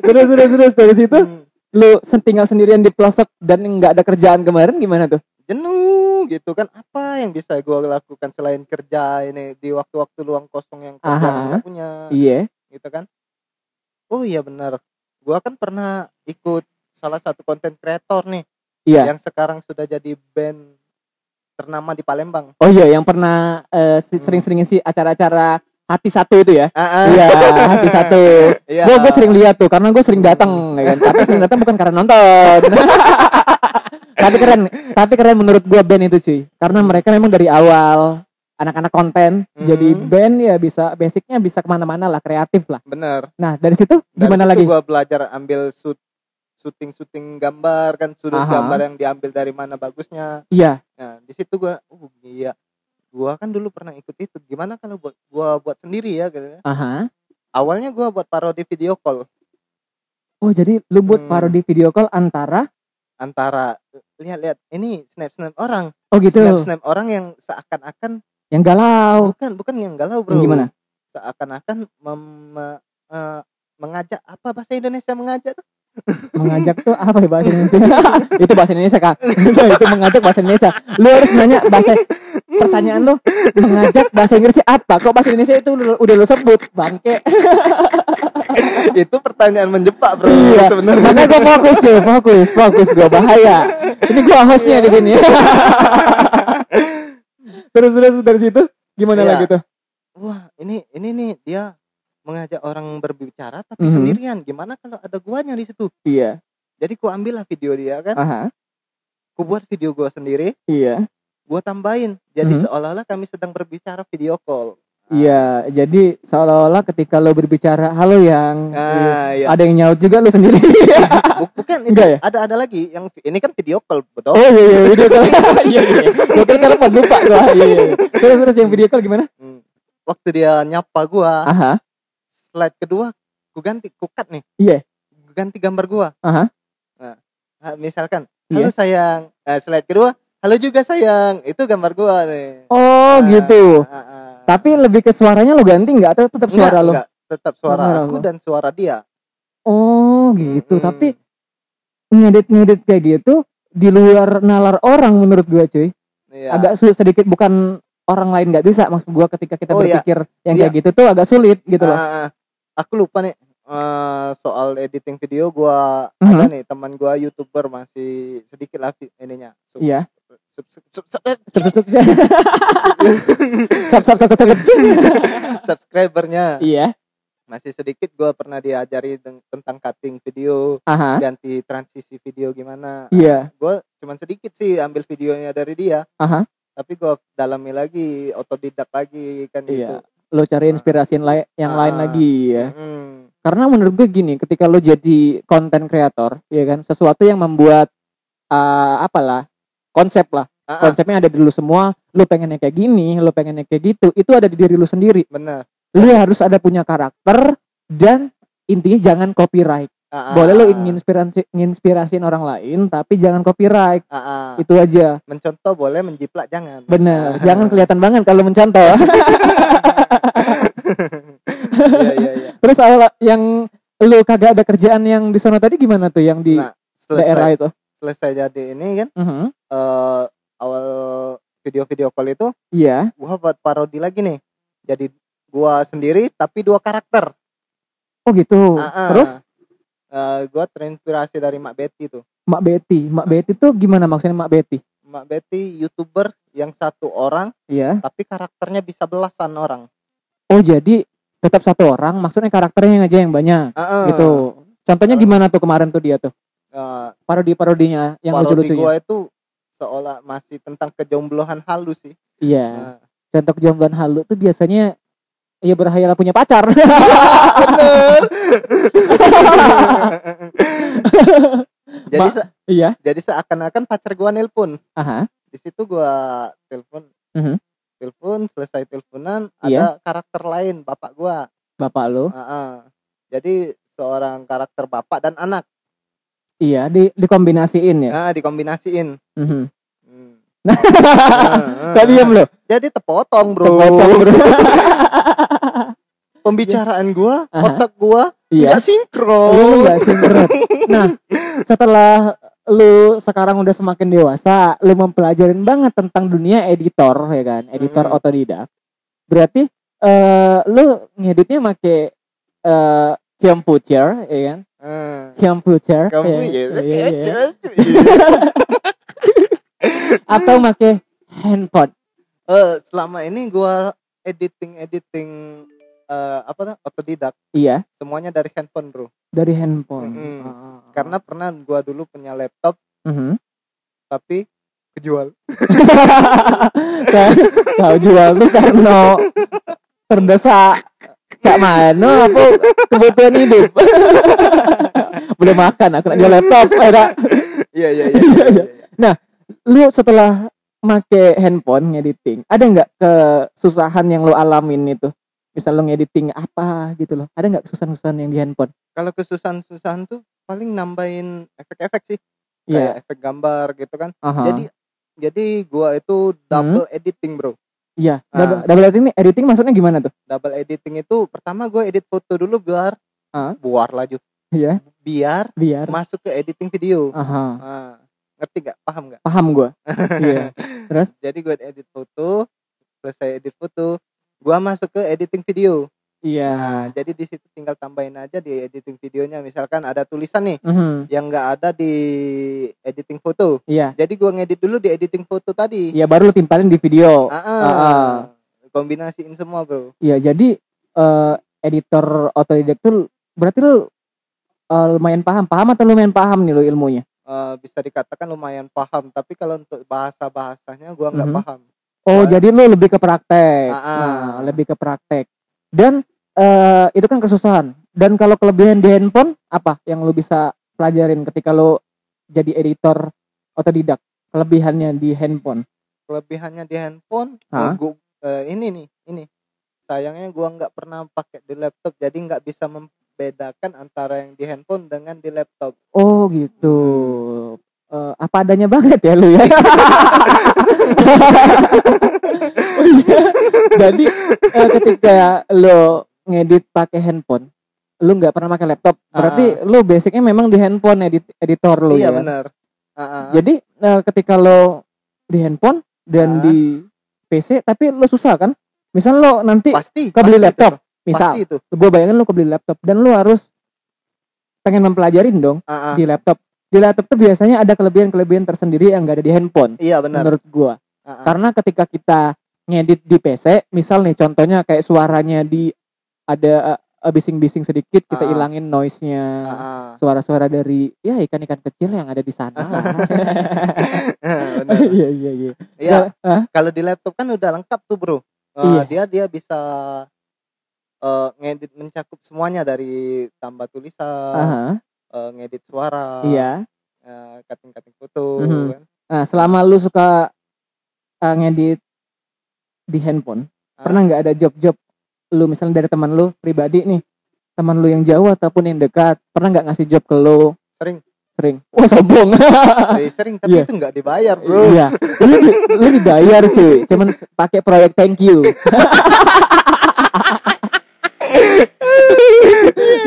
Speaker 1: terus terus terus dari situ
Speaker 2: Hmm,
Speaker 1: lu tinggal sendirian di pelosok dan nggak ada kerjaan kemarin gimana tuh?
Speaker 2: jenuh gitu kan apa yang bisa gue lakukan selain kerja ini di waktu-waktu luang kosong yang kerja punya
Speaker 1: Iya.
Speaker 2: gitu kan oh iya benar gua kan pernah ikut salah satu konten kreator nih
Speaker 1: Iya.
Speaker 2: yang sekarang sudah jadi band ternama di Palembang
Speaker 1: Oh iya, yang pernah si- sering-sering ngisi acara-acara hati satu itu ya?
Speaker 2: ah,
Speaker 1: Iya, hati satu.
Speaker 2: iya.
Speaker 1: Gue gue sering lihat tuh, karena gue sering datang, ya kan. Tapi sering datang bukan karena nonton. tapi keren, tapi keren menurut gue band itu cuy, karena mereka memang dari awal anak-anak konten
Speaker 2: Mhm.
Speaker 1: jadi band ya bisa basicnya bisa ke mana-mana lah kreatif lah.
Speaker 2: bener
Speaker 1: Nah dari situ
Speaker 2: Dari
Speaker 1: gimana
Speaker 2: situ
Speaker 1: lagi?
Speaker 2: gua belajar ambil shoot syuting syuting gambar kan sudut
Speaker 1: Aha.
Speaker 2: gambar yang diambil dari mana bagusnya
Speaker 1: Iya,
Speaker 2: nah di situ gua oh iya gua kan dulu pernah ikut itu gimana kalau buat gua buat sendiri ya gitu.
Speaker 1: aha.
Speaker 2: awalnya gua buat parodi video call
Speaker 1: Oh jadi lu buat
Speaker 2: Hmm.
Speaker 1: parodi video call antara
Speaker 2: antara lihat-lihat ini snap snap orang
Speaker 1: Oh gitu,
Speaker 2: snap snap orang yang seakan-akan
Speaker 1: yang galau.
Speaker 2: bukan bukan yang galau bro
Speaker 1: Yang gimana?
Speaker 2: seakan-akan mem- eh, mengajak apa bahasa Indonesia mengajak tuh
Speaker 1: Mengajak tuh apa ya bahasa Indonesia? itu bahasa Indonesia kak. itu mengajak bahasa Indonesia. Lu harus nanya bahasa pertanyaan lu mengajak bahasa Inggrisnya apa? Kok bahasa Indonesia itu udah, udah lu sebut bangke.
Speaker 2: itu pertanyaan menjebak bro
Speaker 1: iya.
Speaker 2: sebenarnya
Speaker 1: Makanya gue fokus ya, fokus, fokus gue bahaya. Ini gue hostnya di sini. terus terus dari situ gimana
Speaker 2: Iya.
Speaker 1: lagi tuh?
Speaker 2: wah ini ini nih dia mengajak orang berbicara tapi
Speaker 1: Mhm.
Speaker 2: sendirian gimana kalau ada guanya di situ
Speaker 1: Iya.
Speaker 2: jadi ku ambil lah video dia kan
Speaker 1: Aha.
Speaker 2: ku buat video gua sendiri
Speaker 1: Iya.
Speaker 2: gua tambahin jadi
Speaker 1: Mhm.
Speaker 2: seolah-olah kami sedang berbicara video call
Speaker 1: Iya. Jadi seolah-olah ketika lo berbicara, halo yang
Speaker 2: nah iya
Speaker 1: ada yang nyaut juga lo sendiri.
Speaker 2: Bu- bukan itu
Speaker 1: ya?
Speaker 2: ada ada lagi yang ini kan video call betul
Speaker 1: Oh iya iya video call. Iya iya. Gue kira telepon lupa gua. Iya iya. Terus terus yang video call gimana?
Speaker 2: Hmm. waktu dia nyapa gua
Speaker 1: Aha.
Speaker 2: Slide kedua ku ganti ku cut nih
Speaker 1: Iya.
Speaker 2: Ku ganti gambar gua
Speaker 1: Aha.
Speaker 2: Ah, misalkan
Speaker 1: Iya.
Speaker 2: halo sayang Eh, slide kedua halo juga sayang itu gambar gua nih
Speaker 1: Oh
Speaker 2: Nah,
Speaker 1: gitu.
Speaker 2: ah, ah.
Speaker 1: Tapi lebih ke suaranya lo ganti nggak atau tetap suara
Speaker 2: Enggak,
Speaker 1: lo?
Speaker 2: enggak. tetap suara
Speaker 1: Suara
Speaker 2: aku
Speaker 1: lo.
Speaker 2: dan suara dia
Speaker 1: Oh gitu.
Speaker 2: Mm-mm.
Speaker 1: Tapi ngedit-ngedit kayak gitu di luar nalar orang menurut gua cuy.
Speaker 2: Iya.
Speaker 1: Agak sulit sedikit bukan orang lain nggak bisa maksud gua ketika kita
Speaker 2: Oh, iya.
Speaker 1: berpikir yang
Speaker 2: Iya.
Speaker 1: kayak gitu tuh agak sulit gitu loh.
Speaker 2: Ah, ah. Aku lupa nih eh, soal editing video gua
Speaker 1: Mhm.
Speaker 2: ada nih teman gua youtuber masih sedikit lah ininya Sub-
Speaker 1: Iya.
Speaker 2: sub- sub- sub- sub-
Speaker 1: Sub sub sub. Sub sub sub sub sub.
Speaker 2: subscribernya
Speaker 1: Iya.
Speaker 2: masih sedikit gua pernah diajari tentang cutting video
Speaker 1: Aha.
Speaker 2: ganti transisi video gimana
Speaker 1: Iya.
Speaker 2: gue cuman sedikit sih ambil videonya dari dia
Speaker 1: Aha.
Speaker 2: tapi gue dalami lagi otodidak lagi kan
Speaker 1: Iya.
Speaker 2: gitu
Speaker 1: Lo cari inspirasi yang lain yang lain
Speaker 2: Ah.
Speaker 1: lagi ya.
Speaker 2: Mm,
Speaker 1: Karena menurut gue gini, ketika lo jadi konten kreator, ya kan, sesuatu yang membuat uh, apalah konsep lah,
Speaker 2: ah, ah,
Speaker 1: konsepnya ada di lu semua. Lo pengennya kayak gini, lo pengennya kayak gitu, itu ada di diri lu sendiri.
Speaker 2: bener
Speaker 1: Lu harus ada punya karakter dan intinya jangan copyright.
Speaker 2: Ah.
Speaker 1: Boleh lu nginspirasi nginspirasiin orang lain tapi jangan copyright.
Speaker 2: Ah, ah.
Speaker 1: Itu aja.
Speaker 2: mencontoh boleh menjiplak jangan
Speaker 1: Bener, jangan kelihatan banget kalau mencontoh.
Speaker 2: iya iya iya
Speaker 1: Terus awal yang lu kagak ada kerjaan yang di sono tadi gimana tuh yang di
Speaker 2: nah
Speaker 1: daerah
Speaker 2: selesai
Speaker 1: itu?
Speaker 2: selesai jadi ini kan
Speaker 1: Mhm.
Speaker 2: eh awal video-video call itu
Speaker 1: Iya.
Speaker 2: gua buat parodi lagi nih jadi gua sendiri tapi dua karakter
Speaker 1: Oh gitu.
Speaker 2: Ah, ah.
Speaker 1: Terus
Speaker 2: Eh, gua terinspirasi dari Mak Betty tuh
Speaker 1: Mak Betty, Mak Betty tuh gimana maksudnya Mak Betty?
Speaker 2: Mak Betty youtuber yang satu orang
Speaker 1: Iya.
Speaker 2: tapi karakternya bisa belasan orang
Speaker 1: Oh jadi tetap satu orang, maksudnya karakternya aja yang banyak
Speaker 2: Ah, ah.
Speaker 1: gitu. Contohnya gimana tuh kemarin tuh dia tuh?
Speaker 2: Eh,
Speaker 1: Parodi-parodinya yang
Speaker 2: parodi
Speaker 1: lucu-lucunya.
Speaker 2: gua itu seolah masih tentang kejombloan halus sih
Speaker 1: Iya.
Speaker 2: Nah,
Speaker 1: Contoh kejombloan halu tuh biasanya ya berhayal punya pacar.
Speaker 2: bener jadi
Speaker 1: Ma-
Speaker 2: se-
Speaker 1: iya.
Speaker 2: jadi seakan-akan pacar gua nelpon
Speaker 1: Aha.
Speaker 2: di situ gua telepon
Speaker 1: Mhm.
Speaker 2: Telepon selesai teleponan
Speaker 1: Iya.
Speaker 2: ada karakter lain bapak gua
Speaker 1: Bapak lu.
Speaker 2: Ah, ah. jadi seorang karakter bapak dan anak
Speaker 1: Iya, di dikombinasiin ya.
Speaker 2: nah dikombinasiin
Speaker 1: Mhm.
Speaker 2: Hmm. Ah, ah.
Speaker 1: Kok diem lo?
Speaker 2: jadi tepotong bro
Speaker 1: Kepotong, bro.
Speaker 2: pembicaraan gua
Speaker 1: Aha.
Speaker 2: otak gua
Speaker 1: Iya.
Speaker 2: nggak sinkron
Speaker 1: Lu nggak sinkron. Nah, setelah lu sekarang udah semakin dewasa, lu mempelajarin banget tentang dunia editor ya kan, editor
Speaker 2: Mm.
Speaker 1: otodidak. Berarti eh lu ngeditnya make eh computer ya kan?
Speaker 2: Ah.
Speaker 1: Computer. ya,
Speaker 2: ya kayak
Speaker 1: Atau make handphone.
Speaker 2: Eh, selama ini gua editing editing eh, apa tuh otodidak
Speaker 1: Iya,
Speaker 2: semuanya dari handphone bro
Speaker 1: dari handphone.
Speaker 2: Mm-mm.
Speaker 1: Ah.
Speaker 2: karena pernah gua dulu punya laptop
Speaker 1: Mhm.
Speaker 2: tapi kejual
Speaker 1: Kau- jual tuh karena terdesak cak mano apa kebutuhan hidup boleh makan aku nak jual laptop
Speaker 2: iya iya iya iya, iya.
Speaker 1: lu setelah make handphone ngediting ada nggak kesusahan yang lu alamin itu misal lu ngediting apa gitu loh. Ada nggak kesusahan-kesusahan yang di handphone?
Speaker 2: Kalau kesusahan-kesusahan tuh paling nambahin efek-efek sih.
Speaker 1: Iya.
Speaker 2: kayak efek gambar gitu kan.
Speaker 1: Aha.
Speaker 2: jadi jadi gua itu double editing bro.
Speaker 1: Iya.
Speaker 2: Ah.
Speaker 1: double, double editing editing maksudnya gimana tuh?
Speaker 2: Double editing itu pertama gue edit foto dulu biar
Speaker 1: Ah.
Speaker 2: buar laju
Speaker 1: iya.
Speaker 2: Biar
Speaker 1: biar.
Speaker 2: masuk ke editing video.
Speaker 1: Aha.
Speaker 2: Ah, ngerti gak paham gak
Speaker 1: paham gua. Iya. Terus?
Speaker 2: Jadi gue edit foto selesai edit foto gua masuk ke editing video.
Speaker 1: Iya.
Speaker 2: Nah, jadi di situ tinggal tambahin aja di editing videonya. Misalkan ada tulisan nih
Speaker 1: Mhm.
Speaker 2: yang nggak ada di editing foto.
Speaker 1: Iya.
Speaker 2: Jadi gua ngedit dulu di editing foto tadi.
Speaker 1: Iya baru lu timpalin di video.
Speaker 2: Ah, ah.
Speaker 1: Ah,
Speaker 2: kombinasiin semua bro.
Speaker 1: Iya jadi eh, editor otodidak tuh berarti lu eh, lumayan paham, paham atau lumayan paham nih lu ilmunya?
Speaker 2: Eh, bisa dikatakan lumayan paham. Tapi kalau untuk bahasa bahasanya gua nggak
Speaker 1: Mhm.
Speaker 2: paham
Speaker 1: Oh jadi lu lebih ke praktek,
Speaker 2: Ah, ah.
Speaker 1: nah, lebih ke praktek. Dan eh, itu kan kesusahan. Dan kalau kelebihan di handphone apa yang lu bisa pelajarin ketika lu jadi editor otodidak? Kelebihannya di handphone?
Speaker 2: kelebihannya di handphone
Speaker 1: Hah?
Speaker 2: eh, gua- eh, ini nih ini sayangnya gua nggak pernah pakai di laptop jadi nggak bisa membedakan antara yang di handphone dengan di laptop
Speaker 1: Oh gitu. Eh, apa adanya banget ya lu ya. Jadi eh, ketika lo ngedit pakai handphone, lu nggak pernah pakai laptop, berarti lu basicnya memang di handphone edit editor lu
Speaker 2: iya
Speaker 1: ya.
Speaker 2: benar Ah, ah.
Speaker 1: Jadi eh, ketika lo di handphone dan
Speaker 2: Ah.
Speaker 1: di PC, tapi lo susah kan? Misal lo nanti
Speaker 2: pasti
Speaker 1: kebeli
Speaker 2: pasti
Speaker 1: laptop,
Speaker 2: itu,
Speaker 1: misal,
Speaker 2: pasti itu
Speaker 1: gue bayangin lo kebeli laptop dan lo harus pengen mempelajarin dong
Speaker 2: Ah, ah.
Speaker 1: di laptop. Di laptop tuh biasanya ada kelebihan-kelebihan tersendiri yang gak ada di handphone
Speaker 2: iya benar
Speaker 1: menurut gua.
Speaker 2: Ah, ah.
Speaker 1: Karena ketika kita ngedit di PC, misal nih contohnya kayak suaranya di ada eh, bising-bising sedikit kita
Speaker 2: Ah.
Speaker 1: ilangin noise-nya.
Speaker 2: Ah.
Speaker 1: Suara-suara dari ya ikan-ikan kecil yang ada di sana. Iya iya iya. Hah?
Speaker 2: kalau di laptop kan udah lengkap tuh bro Eh,
Speaker 1: Iya.
Speaker 2: dia dia bisa eh, ngedit mencakup semuanya dari tambah tulisan
Speaker 1: Aha,
Speaker 2: eh, ngedit suara
Speaker 1: Iya.
Speaker 2: eh, cutting-cutting foto
Speaker 1: Mhm.
Speaker 2: kan.
Speaker 1: Nah, selama lu suka eh, ngedit di handphone,
Speaker 2: Ah.
Speaker 1: pernah nggak ada job-job lu misalnya dari teman lu pribadi nih teman lu yang jauh ataupun yang dekat pernah nggak ngasih job ke lu?
Speaker 2: Sering.
Speaker 1: sering. Wah sombong.
Speaker 2: Eh, sering tapi
Speaker 1: Iya.
Speaker 2: itu nggak dibayar bro.
Speaker 1: Iya. Lu, lu dibayar cuy. Cuman pakai proyek thank you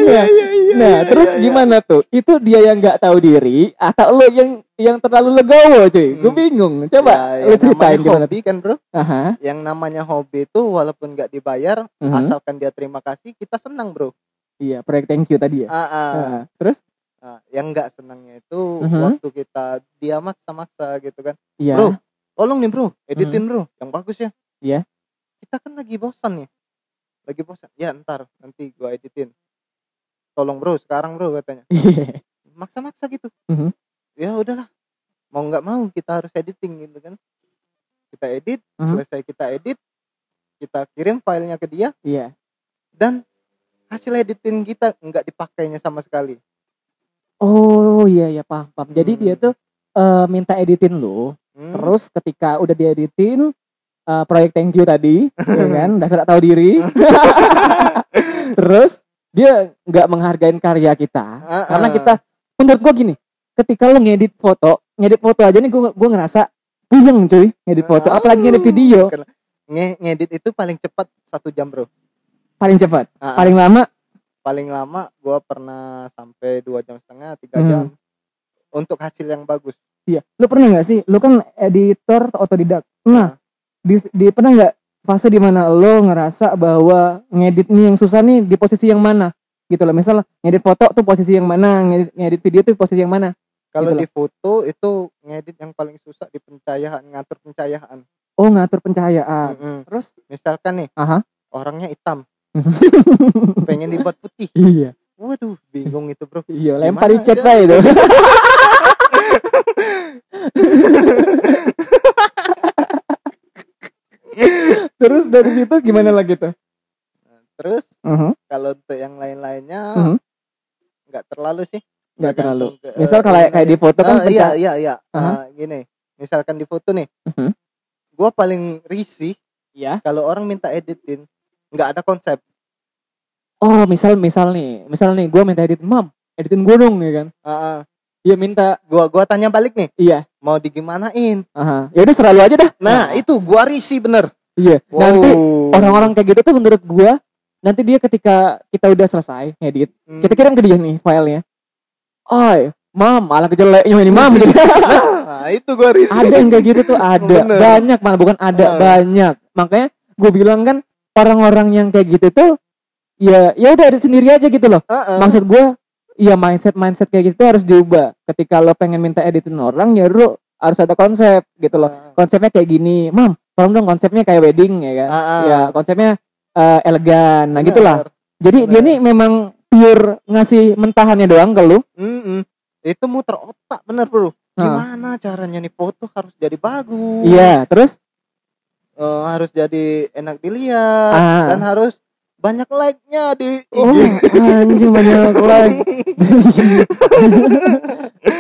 Speaker 2: Iya,
Speaker 1: nah, nah terus gimana tuh? Itu dia yang nggak tahu diri atau lu yang yang terlalu legowo cuy? Gue
Speaker 2: Hmm.
Speaker 1: bingung. Coba
Speaker 2: Ya,
Speaker 1: lu
Speaker 2: yang
Speaker 1: ceritain gimana
Speaker 2: hobi kan bro.
Speaker 1: Aha,
Speaker 2: yang namanya hobi itu walaupun nggak dibayar
Speaker 1: mhm.
Speaker 2: asalkan dia terima kasih kita senang bro.
Speaker 1: Iya proyek thank you tadi ya?
Speaker 2: Ah, ah.
Speaker 1: Ah, terus?
Speaker 2: Nah, yang nggak senangnya itu
Speaker 1: Mhm.
Speaker 2: waktu kita dia maksa-maksa gitu kan.
Speaker 1: Iya.
Speaker 2: Bro. tolong nih bro. Editin bro. Yang bagus ya.
Speaker 1: Iya.
Speaker 2: kita kan lagi bosan nih. Lagi bosan. Ya ntar. Nanti gua editin tolong bro sekarang bro katanya
Speaker 1: Iya.
Speaker 2: maksa-maksa gitu
Speaker 1: Mhm.
Speaker 2: ya udahlah mau nggak mau kita harus editing gitu kan kita edit
Speaker 1: Mhm.
Speaker 2: selesai kita edit kita kirim filenya ke dia
Speaker 1: iya
Speaker 2: dan hasil editing kita nggak dipakainya sama sekali
Speaker 1: oh iya iya paham paham jadi
Speaker 2: Hmm.
Speaker 1: dia tuh eh, minta editin lu
Speaker 2: Hmm.
Speaker 1: terus ketika udah dieditin eh, proyek thank you tadi ya kan dasar tak tahu diri terus dia nggak menghargain karya kita
Speaker 2: Ah,
Speaker 1: karena
Speaker 2: ah.
Speaker 1: kita menurut gua gini ketika lu ngedit foto ngedit foto aja nih gua gua ngerasa puyeng cuy ngedit foto
Speaker 2: Ah,
Speaker 1: apalagi ngedit video.
Speaker 2: Nge- ngedit itu paling cepat satu jam bro
Speaker 1: paling cepat
Speaker 2: Ah, ah.
Speaker 1: paling lama
Speaker 2: paling lama gua pernah sampai dua jam setengah tiga
Speaker 1: Hmm.
Speaker 2: jam untuk hasil yang bagus
Speaker 1: iya lu pernah nggak sih lu kan editor otodidak nah
Speaker 2: Ah.
Speaker 1: di, di pernah nggak fase di mana lo ngerasa bahwa ngedit nih yang susah nih di posisi yang mana? Gitu loh misal ngedit foto tuh posisi yang mana ngedit, ngedit video tuh posisi yang mana?
Speaker 2: Kalau
Speaker 1: Gitu
Speaker 2: di foto itu ngedit yang paling susah di pencahayaan ngatur pencahayaan.
Speaker 1: Oh ngatur pencahayaan.
Speaker 2: Mm-mm.
Speaker 1: terus?
Speaker 2: Misalkan nih
Speaker 1: aha.
Speaker 2: orangnya hitam. Pengen dibuat putih.
Speaker 1: Iya.
Speaker 2: Waduh bingung itu bro.
Speaker 1: Iya lempar di chat lah itu terus dari situ gimana lagi tuh?
Speaker 2: Terus
Speaker 1: Mhm,
Speaker 2: kalau untuk yang lain-lainnya
Speaker 1: mhm.
Speaker 2: nggak terlalu sih.
Speaker 1: Nggak terlalu.
Speaker 2: ke-
Speaker 1: misal
Speaker 2: eh,
Speaker 1: kalau
Speaker 2: gimana
Speaker 1: kayak di foto kan
Speaker 2: Ah, iya iya iya.
Speaker 1: Aha.
Speaker 2: Ah, gini misalkan di foto nih.
Speaker 1: Mhm.
Speaker 2: gua paling risih
Speaker 1: ya
Speaker 2: kalau orang minta editin nggak ada konsep.
Speaker 1: Oh misal misal nih misal nih gue minta edit mam editin gue dong ya kan?
Speaker 2: Ah, ah.
Speaker 1: iya minta.
Speaker 2: Gua gua tanya balik nih.
Speaker 1: Iya
Speaker 2: mau digimanain
Speaker 1: Aha. Ya udah selalu aja dah.
Speaker 2: nah itu gua risih bener
Speaker 1: iya. Nanti
Speaker 2: Wow.
Speaker 1: orang-orang kayak gitu tuh menurut gua nanti dia ketika kita udah selesai ngedit,
Speaker 2: Hmm.
Speaker 1: kita kirim ke dia nih filenya. Oi, mam, malah kejeleknya ini mam. Jadi,
Speaker 2: nah itu gua risih
Speaker 1: ada yang kayak gitu tuh ada
Speaker 2: Bener.
Speaker 1: banyak malah bukan ada banyak. Makanya gue bilang kan orang-orang yang kayak gitu tuh ya ya udah edit sendiri aja gitu loh.
Speaker 2: Ah, ah.
Speaker 1: Maksud gua ya mindset mindset kayak gitu harus diubah. Ketika lo pengen minta editin orang ya lu harus ada konsep gitu loh.
Speaker 2: Ah,
Speaker 1: konsepnya kayak gini, mam, tolong dong konsepnya kayak wedding ya kan?
Speaker 2: ah, ah.
Speaker 1: Ya konsepnya eh, elegan, nah
Speaker 2: Bener.
Speaker 1: gitulah. Jadi dia nih memang pure ngasih mentahannya doang ke lu.
Speaker 2: Mm-mm. itu muter otak bener bro
Speaker 1: Nah.
Speaker 2: gimana caranya nih foto harus jadi bagus
Speaker 1: Iya, terus
Speaker 2: Eh, harus jadi enak dilihat
Speaker 1: Ah.
Speaker 2: dan harus banyak like-nya di IG
Speaker 1: oh anjing banyak like.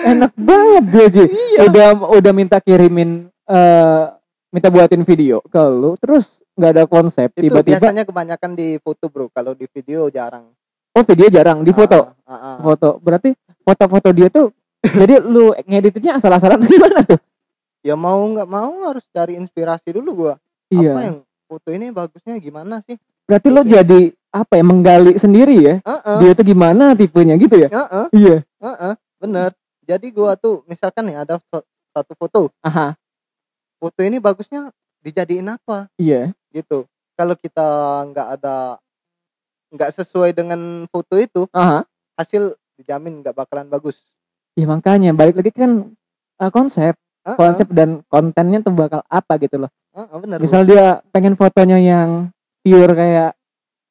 Speaker 1: Enak banget dia cuy.
Speaker 2: Iya.
Speaker 1: Udah udah minta kirimin eh minta buatin video ke lu, terus nggak ada konsep
Speaker 2: itu
Speaker 1: tiba-tiba
Speaker 2: biasanya kebanyakan di foto bro kalau di video jarang
Speaker 1: oh video jarang di foto.
Speaker 2: Ah, ah, ah.
Speaker 1: Foto. Berarti foto-foto dia tuh jadi lu ngeditnya asal-asalan gimana tuh?
Speaker 2: ya mau nggak mau harus cari inspirasi dulu gua apa
Speaker 1: Iya.
Speaker 2: yang foto ini bagusnya gimana sih
Speaker 1: Berarti lo jadi apa ya menggali sendiri ya?
Speaker 2: Heeh,
Speaker 1: Dia tuh gimana tipenya gitu ya?
Speaker 2: heeh,
Speaker 1: Iya.
Speaker 2: heeh, bener jadi gua tuh misalkan nih ada satu foto
Speaker 1: Aha.
Speaker 2: foto ini bagusnya dijadiin apa
Speaker 1: Iya.
Speaker 2: gitu kalau kita nggak ada nggak sesuai dengan foto itu
Speaker 1: Aha.
Speaker 2: hasil dijamin nggak bakalan bagus
Speaker 1: Ya makanya balik lagi kan eh, konsep,
Speaker 2: Heeh,
Speaker 1: konsep dan kontennya tuh bakal apa gitu loh.
Speaker 2: heeh, bener
Speaker 1: Misal dia pengen fotonya yang pure kayak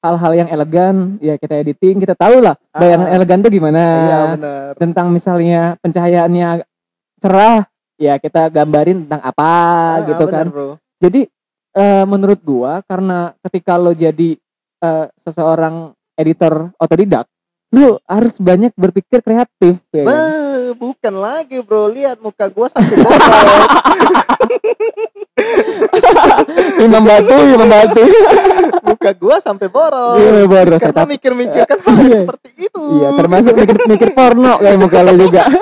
Speaker 1: hal-hal yang elegan, ya kita editing, kita tahu lah
Speaker 2: Ah,
Speaker 1: bayangan
Speaker 2: ah.
Speaker 1: elegan tuh gimana.
Speaker 2: iya bener
Speaker 1: Tentang misalnya pencahayaannya cerah, ya kita gambarin tentang apa
Speaker 2: Heeh,
Speaker 1: gitu
Speaker 2: bener,
Speaker 1: kan.
Speaker 2: bro
Speaker 1: Jadi eh, menurut gua karena ketika lo jadi eh, seseorang editor otodidak, lu harus banyak berpikir kreatif ya kan?
Speaker 2: Beuh, bukan lagi bro lihat muka gua satu bolos
Speaker 1: Imam Batu, Imam Batu.
Speaker 2: ke gua sampai boros
Speaker 1: Iya, boros.
Speaker 2: karena
Speaker 1: Tapi-
Speaker 2: mikir-mikirkan hal yang
Speaker 1: Iya.
Speaker 2: seperti itu
Speaker 1: Iya, termasuk mikir-mikir porno kayak muka lo juga.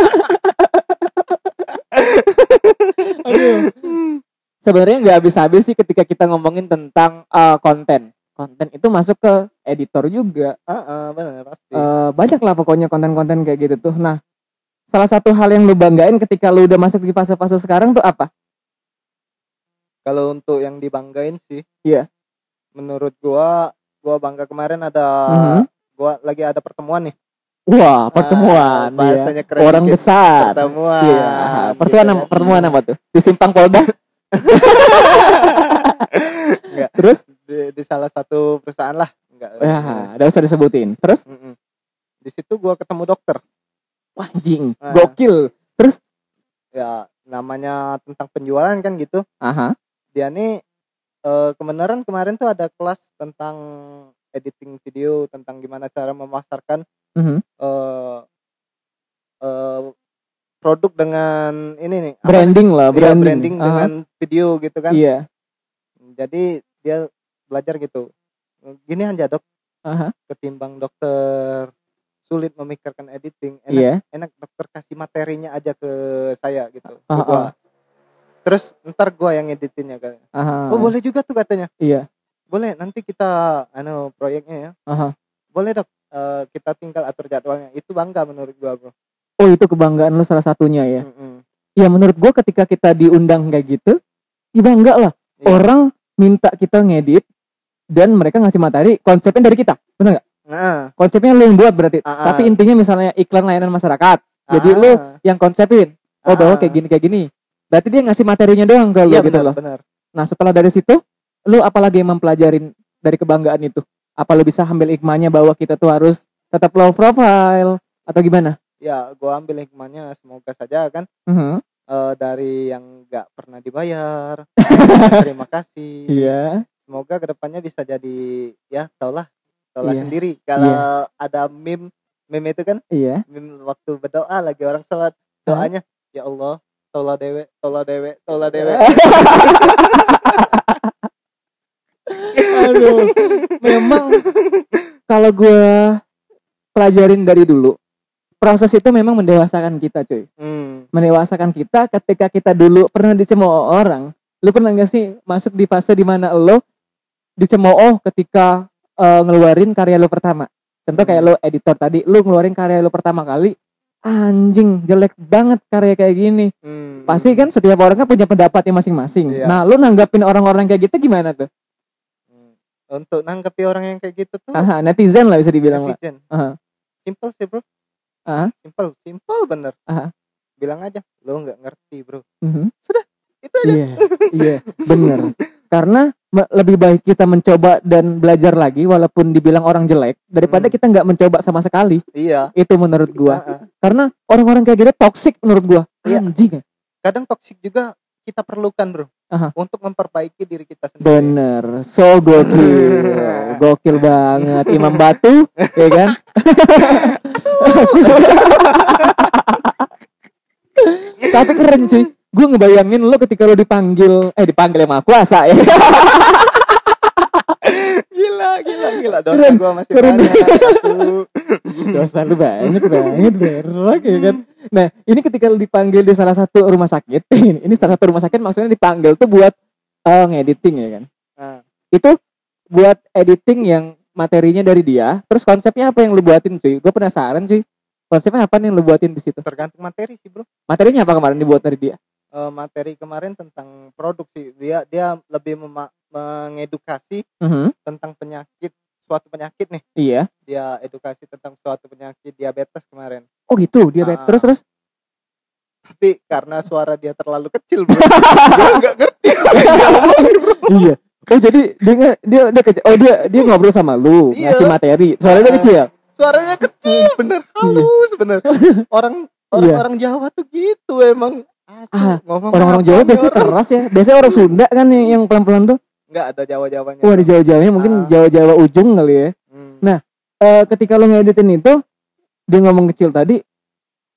Speaker 1: Sebenarnya nggak habis-habis sih ketika kita ngomongin tentang uh, konten. Konten itu masuk ke editor juga.
Speaker 2: Heeh, benar pasti
Speaker 1: Eh, banyak lah pokoknya konten-konten kayak gitu tuh. Nah, salah satu hal yang lu banggain ketika lu udah masuk di fase-fase sekarang tuh apa?
Speaker 2: Kalau untuk yang dibanggain sih
Speaker 1: Iya.
Speaker 2: menurut gua gua bangga kemarin ada
Speaker 1: Mhm.
Speaker 2: gua lagi ada pertemuan nih
Speaker 1: Wah, pertemuan.
Speaker 2: Ah,
Speaker 1: iya.
Speaker 2: bahasanya keren
Speaker 1: Orang
Speaker 2: dikit.
Speaker 1: besar.
Speaker 2: pertemuan
Speaker 1: Iya. Pertemuan,
Speaker 2: gitu
Speaker 1: apa- pertemuan apa tuh? Di Simpang Polda.
Speaker 2: Enggak.
Speaker 1: Terus?
Speaker 2: di, di salah satu perusahaan lah enggak
Speaker 1: Ya, udah usah disebutin. Terus?
Speaker 2: Mm-mm. di situ gua ketemu dokter
Speaker 1: Wah, anjing,
Speaker 2: Ah.
Speaker 1: gokil. Terus?
Speaker 2: ya namanya tentang penjualan kan gitu
Speaker 1: Aha.
Speaker 2: Dia nih eh, kebenaran kemarin tuh ada kelas tentang editing video tentang gimana cara memasarkan
Speaker 1: Mhm.
Speaker 2: eh eh, produk dengan ini nih apa
Speaker 1: Branding lah,
Speaker 2: namanya? Iya,
Speaker 1: branding.
Speaker 2: branding
Speaker 1: Aha.
Speaker 2: dengan video gitu kan
Speaker 1: Iya.
Speaker 2: jadi dia belajar gitu gini aja dok
Speaker 1: Aha.
Speaker 2: ketimbang dokter sulit memikirkan editing enak
Speaker 1: Iya.
Speaker 2: enak dokter kasih materinya aja ke saya gitu
Speaker 1: Ah,
Speaker 2: gua. Terus ntar gua yang editinnya kan oh boleh juga tuh katanya
Speaker 1: Iya.
Speaker 2: boleh nanti kita anu proyeknya ya
Speaker 1: Aha.
Speaker 2: boleh dok Eh, kita tinggal atur jadwalnya itu bangga menurut gua bro
Speaker 1: Oh, itu kebanggaan lu salah satunya ya.
Speaker 2: Mm-mm.
Speaker 1: Ya menurut gua ketika kita diundang kayak gitu, ya bangga lah.
Speaker 2: Iya.
Speaker 1: Orang minta kita ngedit dan mereka ngasih materi konsepnya dari kita. Benar nggak?
Speaker 2: nah
Speaker 1: Konsepnya lu yang buat berarti.
Speaker 2: Ah.
Speaker 1: Tapi intinya misalnya iklan layanan masyarakat. Jadi
Speaker 2: ah,
Speaker 1: lu yang konsepin. Oh, bahwa
Speaker 2: ah.
Speaker 1: kayak gini kayak gini. Berarti dia ngasih materinya doang ke lu
Speaker 2: iya
Speaker 1: gitu
Speaker 2: benar
Speaker 1: loh.
Speaker 2: benar
Speaker 1: Nah, setelah dari situ, lu apalagi yang mempelajarin dari kebanggaan itu? Apa lu bisa ambil hikmahnya bahwa kita tuh harus tetap low profile atau gimana?
Speaker 2: ya gua ambil hikmahnya semoga saja kan
Speaker 1: Mhm.
Speaker 2: eh, dari yang nggak pernah dibayar terima kasih
Speaker 1: Iya.
Speaker 2: semoga ke depannya bisa jadi ya tau lah tau lah
Speaker 1: Iya.
Speaker 2: sendiri kalau ada meme meme itu kan
Speaker 1: Iya.
Speaker 2: meme waktu berdoa lagi orang sholat doanya ya Allah tolah dewe tolah dewe tolah dewe
Speaker 1: Aduh. Memang kalau gue pelajarin dari dulu, proses itu memang mendewasakan kita, cuy.
Speaker 2: hmm.
Speaker 1: Mendewasakan kita ketika kita dulu pernah dicemooh orang. Lu pernah gak sih masuk di fase di mana lo dicemooh ketika eh, ngeluarin karya lo pertama? Contoh kayak lo editor tadi, lu ngeluarin karya lo pertama kali, anjing jelek banget karya kayak gini.
Speaker 2: Hmm.
Speaker 1: Pasti kan setiap orang kan punya pendapatnya masing-masing.
Speaker 2: Iya.
Speaker 1: Nah, lu nanggapin orang-orang kayak gitu gimana tuh?
Speaker 2: Hmm. untuk nangkepi orang yang kayak gitu tuh
Speaker 1: Aha, netizen lah bisa dibilang lah.
Speaker 2: netizen
Speaker 1: Aha.
Speaker 2: simple sih bro
Speaker 1: Aha.
Speaker 2: simple simple bener
Speaker 1: Aha.
Speaker 2: bilang aja lo nggak ngerti bro
Speaker 1: Mhm.
Speaker 2: itu aja
Speaker 1: Iya, iya, bener. Karena lebih baik kita mencoba dan belajar lagi walaupun dibilang orang jelek daripada
Speaker 2: Hmm.
Speaker 1: kita nggak mencoba sama sekali.
Speaker 2: iya
Speaker 1: Itu menurut gua.
Speaker 2: Ah, ah.
Speaker 1: Karena orang-orang kayak gitu toksik menurut gua.
Speaker 2: Iya.
Speaker 1: Anjing.
Speaker 2: kadang toksik juga kita perlukan bro
Speaker 1: Aha.
Speaker 2: untuk memperbaiki diri kita sendiri
Speaker 1: Bener, so gokil, gokil banget. Imam Batu, ya kan? Tapi keren cuy. Gue ngebayangin lo ketika lo dipanggil, eh dipanggil sama kuasa ya.
Speaker 2: gila gila gila dosa
Speaker 1: Keren,
Speaker 2: gua masih
Speaker 1: keren.
Speaker 2: banyak.
Speaker 1: Dosa lu banyak banget berak ya kan. Nah ini ketika lu dipanggil di salah satu rumah sakit, ini salah satu rumah sakit maksudnya dipanggil tuh buat eh, ngediting ya kan.
Speaker 2: Nah,
Speaker 1: Itu buat editing yang materinya dari dia. Terus konsepnya apa yang lu buatin cuy? Gue penasaran cuy. Konsepnya apa nih yang lu buatin di situ?
Speaker 2: tergantung materi sih bro
Speaker 1: Materinya apa kemarin dibuat dari dia?
Speaker 2: Eh, materi kemarin tentang produk sih dia dia lebih mengedukasi
Speaker 1: Mhm,
Speaker 2: tentang penyakit suatu penyakit nih
Speaker 1: Iya.
Speaker 2: dia edukasi tentang suatu penyakit diabetes kemarin
Speaker 1: Oh gitu dia
Speaker 2: Ah.
Speaker 1: terus terus.
Speaker 2: tapi karena suara dia terlalu kecil bro gue nggak ngerti
Speaker 1: iya. Oh jadi dia dia dia kecil. Oh dia dia ngobrol sama lu
Speaker 2: Iya.
Speaker 1: ngasih materi. Soalnya dia
Speaker 2: Ah.
Speaker 1: kecil.
Speaker 2: Suaranya kecil bener halus bener orang orang
Speaker 1: Iya.
Speaker 2: orang Jawa tuh gitu emang
Speaker 1: Ah,
Speaker 2: ngomong
Speaker 1: Orang-orang Jawa biasanya
Speaker 2: orang?
Speaker 1: keras ya. Biasanya orang Sunda kan yang, yang pelan-pelan tuh.
Speaker 2: nggak ada Jawa Jawanya
Speaker 1: Wah di Jawa-Jawanya mungkin
Speaker 2: Ah.
Speaker 1: Jawa-Jawa ujung kali ya.
Speaker 2: Hmm.
Speaker 1: Nah. Eh, ketika lo ngeditin itu dia ngomong kecil tadi.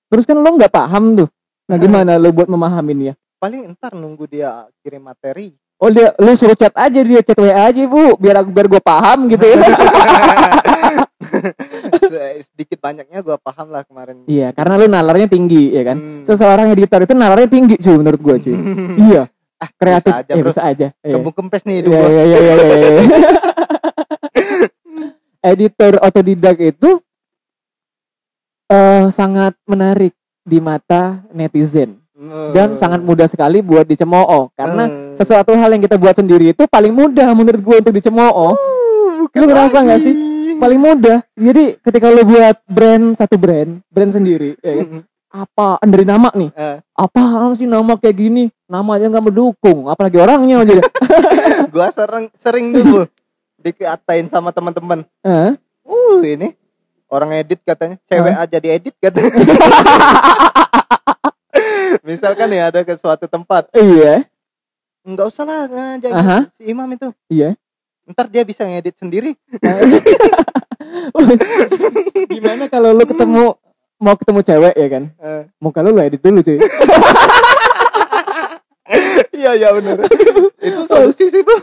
Speaker 1: Terus kan lo nggak paham tuh. Nah gimana lo buat memahaminnya?
Speaker 2: paling entar nunggu dia kirim materi
Speaker 1: Oh dia lu suruh chat aja dia chat WA aja bu biar biar gue paham gitu ya.
Speaker 2: Se- sedikit banyaknya gua paham lah kemarin
Speaker 1: iya karena lu nalarnya tinggi ya kan.
Speaker 2: Hmm.
Speaker 1: Seseorang editor itu nalarnya tinggi cuy menurut gue cuy. iya
Speaker 2: ah,
Speaker 1: kreatif
Speaker 2: bisa aja,
Speaker 1: ya
Speaker 2: bro.
Speaker 1: bisa aja. Iya.
Speaker 2: kembung kempes nih hidup
Speaker 1: Iya
Speaker 2: gua.
Speaker 1: iya iya iya. iya, iya. Editor otodidak itu eh sangat menarik di mata netizen dan
Speaker 2: Hmm.
Speaker 1: sangat mudah sekali buat dicemooh karena
Speaker 2: Hmm.
Speaker 1: sesuatu hal yang kita buat sendiri itu paling mudah menurut gue untuk dicemooh.
Speaker 2: bukan
Speaker 1: Lu ngerasa nggak sih? Paling mudah. Jadi ketika lu buat brand satu brand, brand sendiri, ya kan? apa dari nama nih?
Speaker 2: Eh,
Speaker 1: Apaan sih nama kayak gini? Nama aja nggak mendukung, apalagi orangnya aja.
Speaker 2: gua sering sering dulu dikatain sama teman-teman
Speaker 1: Hah?
Speaker 2: uh ini orang edit katanya cewek aja diedit katanya misalkan ya ada ke suatu tempat
Speaker 1: iya,
Speaker 2: nggak usah lah ngajak
Speaker 1: Aha.
Speaker 2: si imam itu
Speaker 1: iya.
Speaker 2: Ntar dia bisa ngedit sendiri
Speaker 1: Gimana kalau lu ketemu mau ketemu cewek ya kan?
Speaker 2: Eh,
Speaker 1: Muka lu lu edit dulu cuy.
Speaker 2: iya iya benar itu solusi sih bro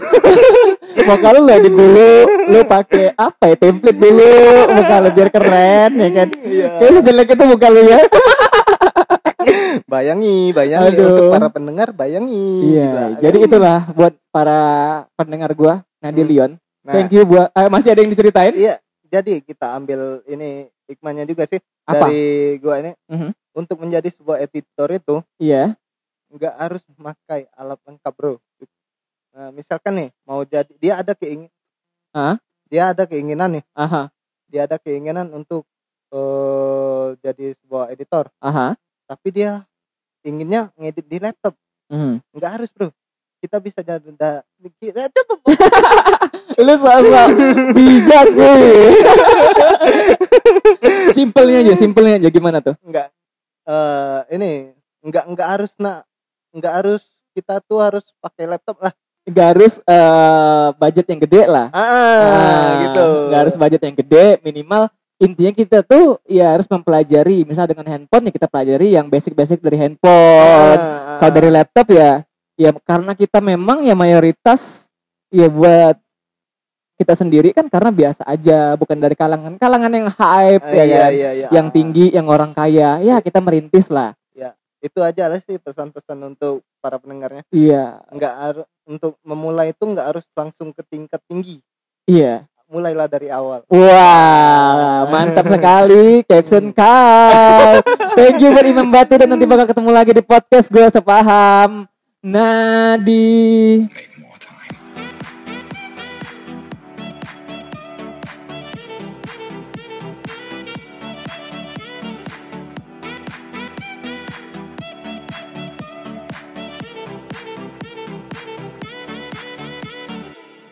Speaker 1: Muka lu lu edit dulu, lu pakai apa ya template dulu, muka lu biar keren ya kan?
Speaker 2: Iya.
Speaker 1: Kayak sejelek itu muka lu ya.
Speaker 2: bayangi bayangi
Speaker 1: Aduh.
Speaker 2: untuk para pendengar bayangi
Speaker 1: Iya,
Speaker 2: Gila.
Speaker 1: jadi itulah buat para pendengar gua, Nadi
Speaker 2: Hmm.
Speaker 1: Leon.
Speaker 2: nah,
Speaker 1: Thank you buat eh, masih ada yang diceritain?
Speaker 2: iya jadi kita ambil ini hikmahnya juga sih
Speaker 1: Apa?
Speaker 2: dari gua ini
Speaker 1: Mhm.
Speaker 2: untuk menjadi sebuah editor itu
Speaker 1: Iya.
Speaker 2: nggak harus memakai alat lengkap bro nah, misalkan nih mau jadi dia ada keingin
Speaker 1: Hah?
Speaker 2: dia ada keinginan nih
Speaker 1: Aha.
Speaker 2: dia ada keinginan untuk eh jadi sebuah editor
Speaker 1: Aha.
Speaker 2: tapi dia inginnya ngedit di laptop
Speaker 1: Mhm.
Speaker 2: nggak harus bro kita bisa jadi kita cukup
Speaker 1: Lu sosok bijak sih. simpelnya aja, simpelnya aja gimana tuh?
Speaker 2: nggak eh ini nggak nggak harus nak nggak harus kita tuh harus pakai laptop lah
Speaker 1: Gak harus eh, budget yang gede lah.
Speaker 2: ah,
Speaker 1: Nah,
Speaker 2: gitu
Speaker 1: Gak harus budget yang gede, minimal intinya kita tuh ya harus mempelajari. Misal dengan handphone ya kita pelajari yang basic-basic dari handphone.
Speaker 2: Ah, ah,
Speaker 1: Kalau dari laptop ya ya karena kita memang ya mayoritas ya buat kita sendiri kan karena biasa aja, bukan dari kalangan kalangan yang hype
Speaker 2: ah,
Speaker 1: ya
Speaker 2: iya,
Speaker 1: kan.
Speaker 2: iya, iya.
Speaker 1: Yang
Speaker 2: Ah,
Speaker 1: tinggi, yang orang kaya. Ya kita merintis lah.
Speaker 2: itu aja lah sih pesan-pesan untuk para pendengarnya
Speaker 1: Iya,
Speaker 2: nggak harus untuk memulai itu nggak harus langsung ke tingkat tinggi
Speaker 1: iya.
Speaker 2: mulailah dari awal
Speaker 1: Wah, mantap sekali caption kau. Thank you buat Imam Batu dan nanti bakal ketemu lagi di podcast gue sepaham. Nadi.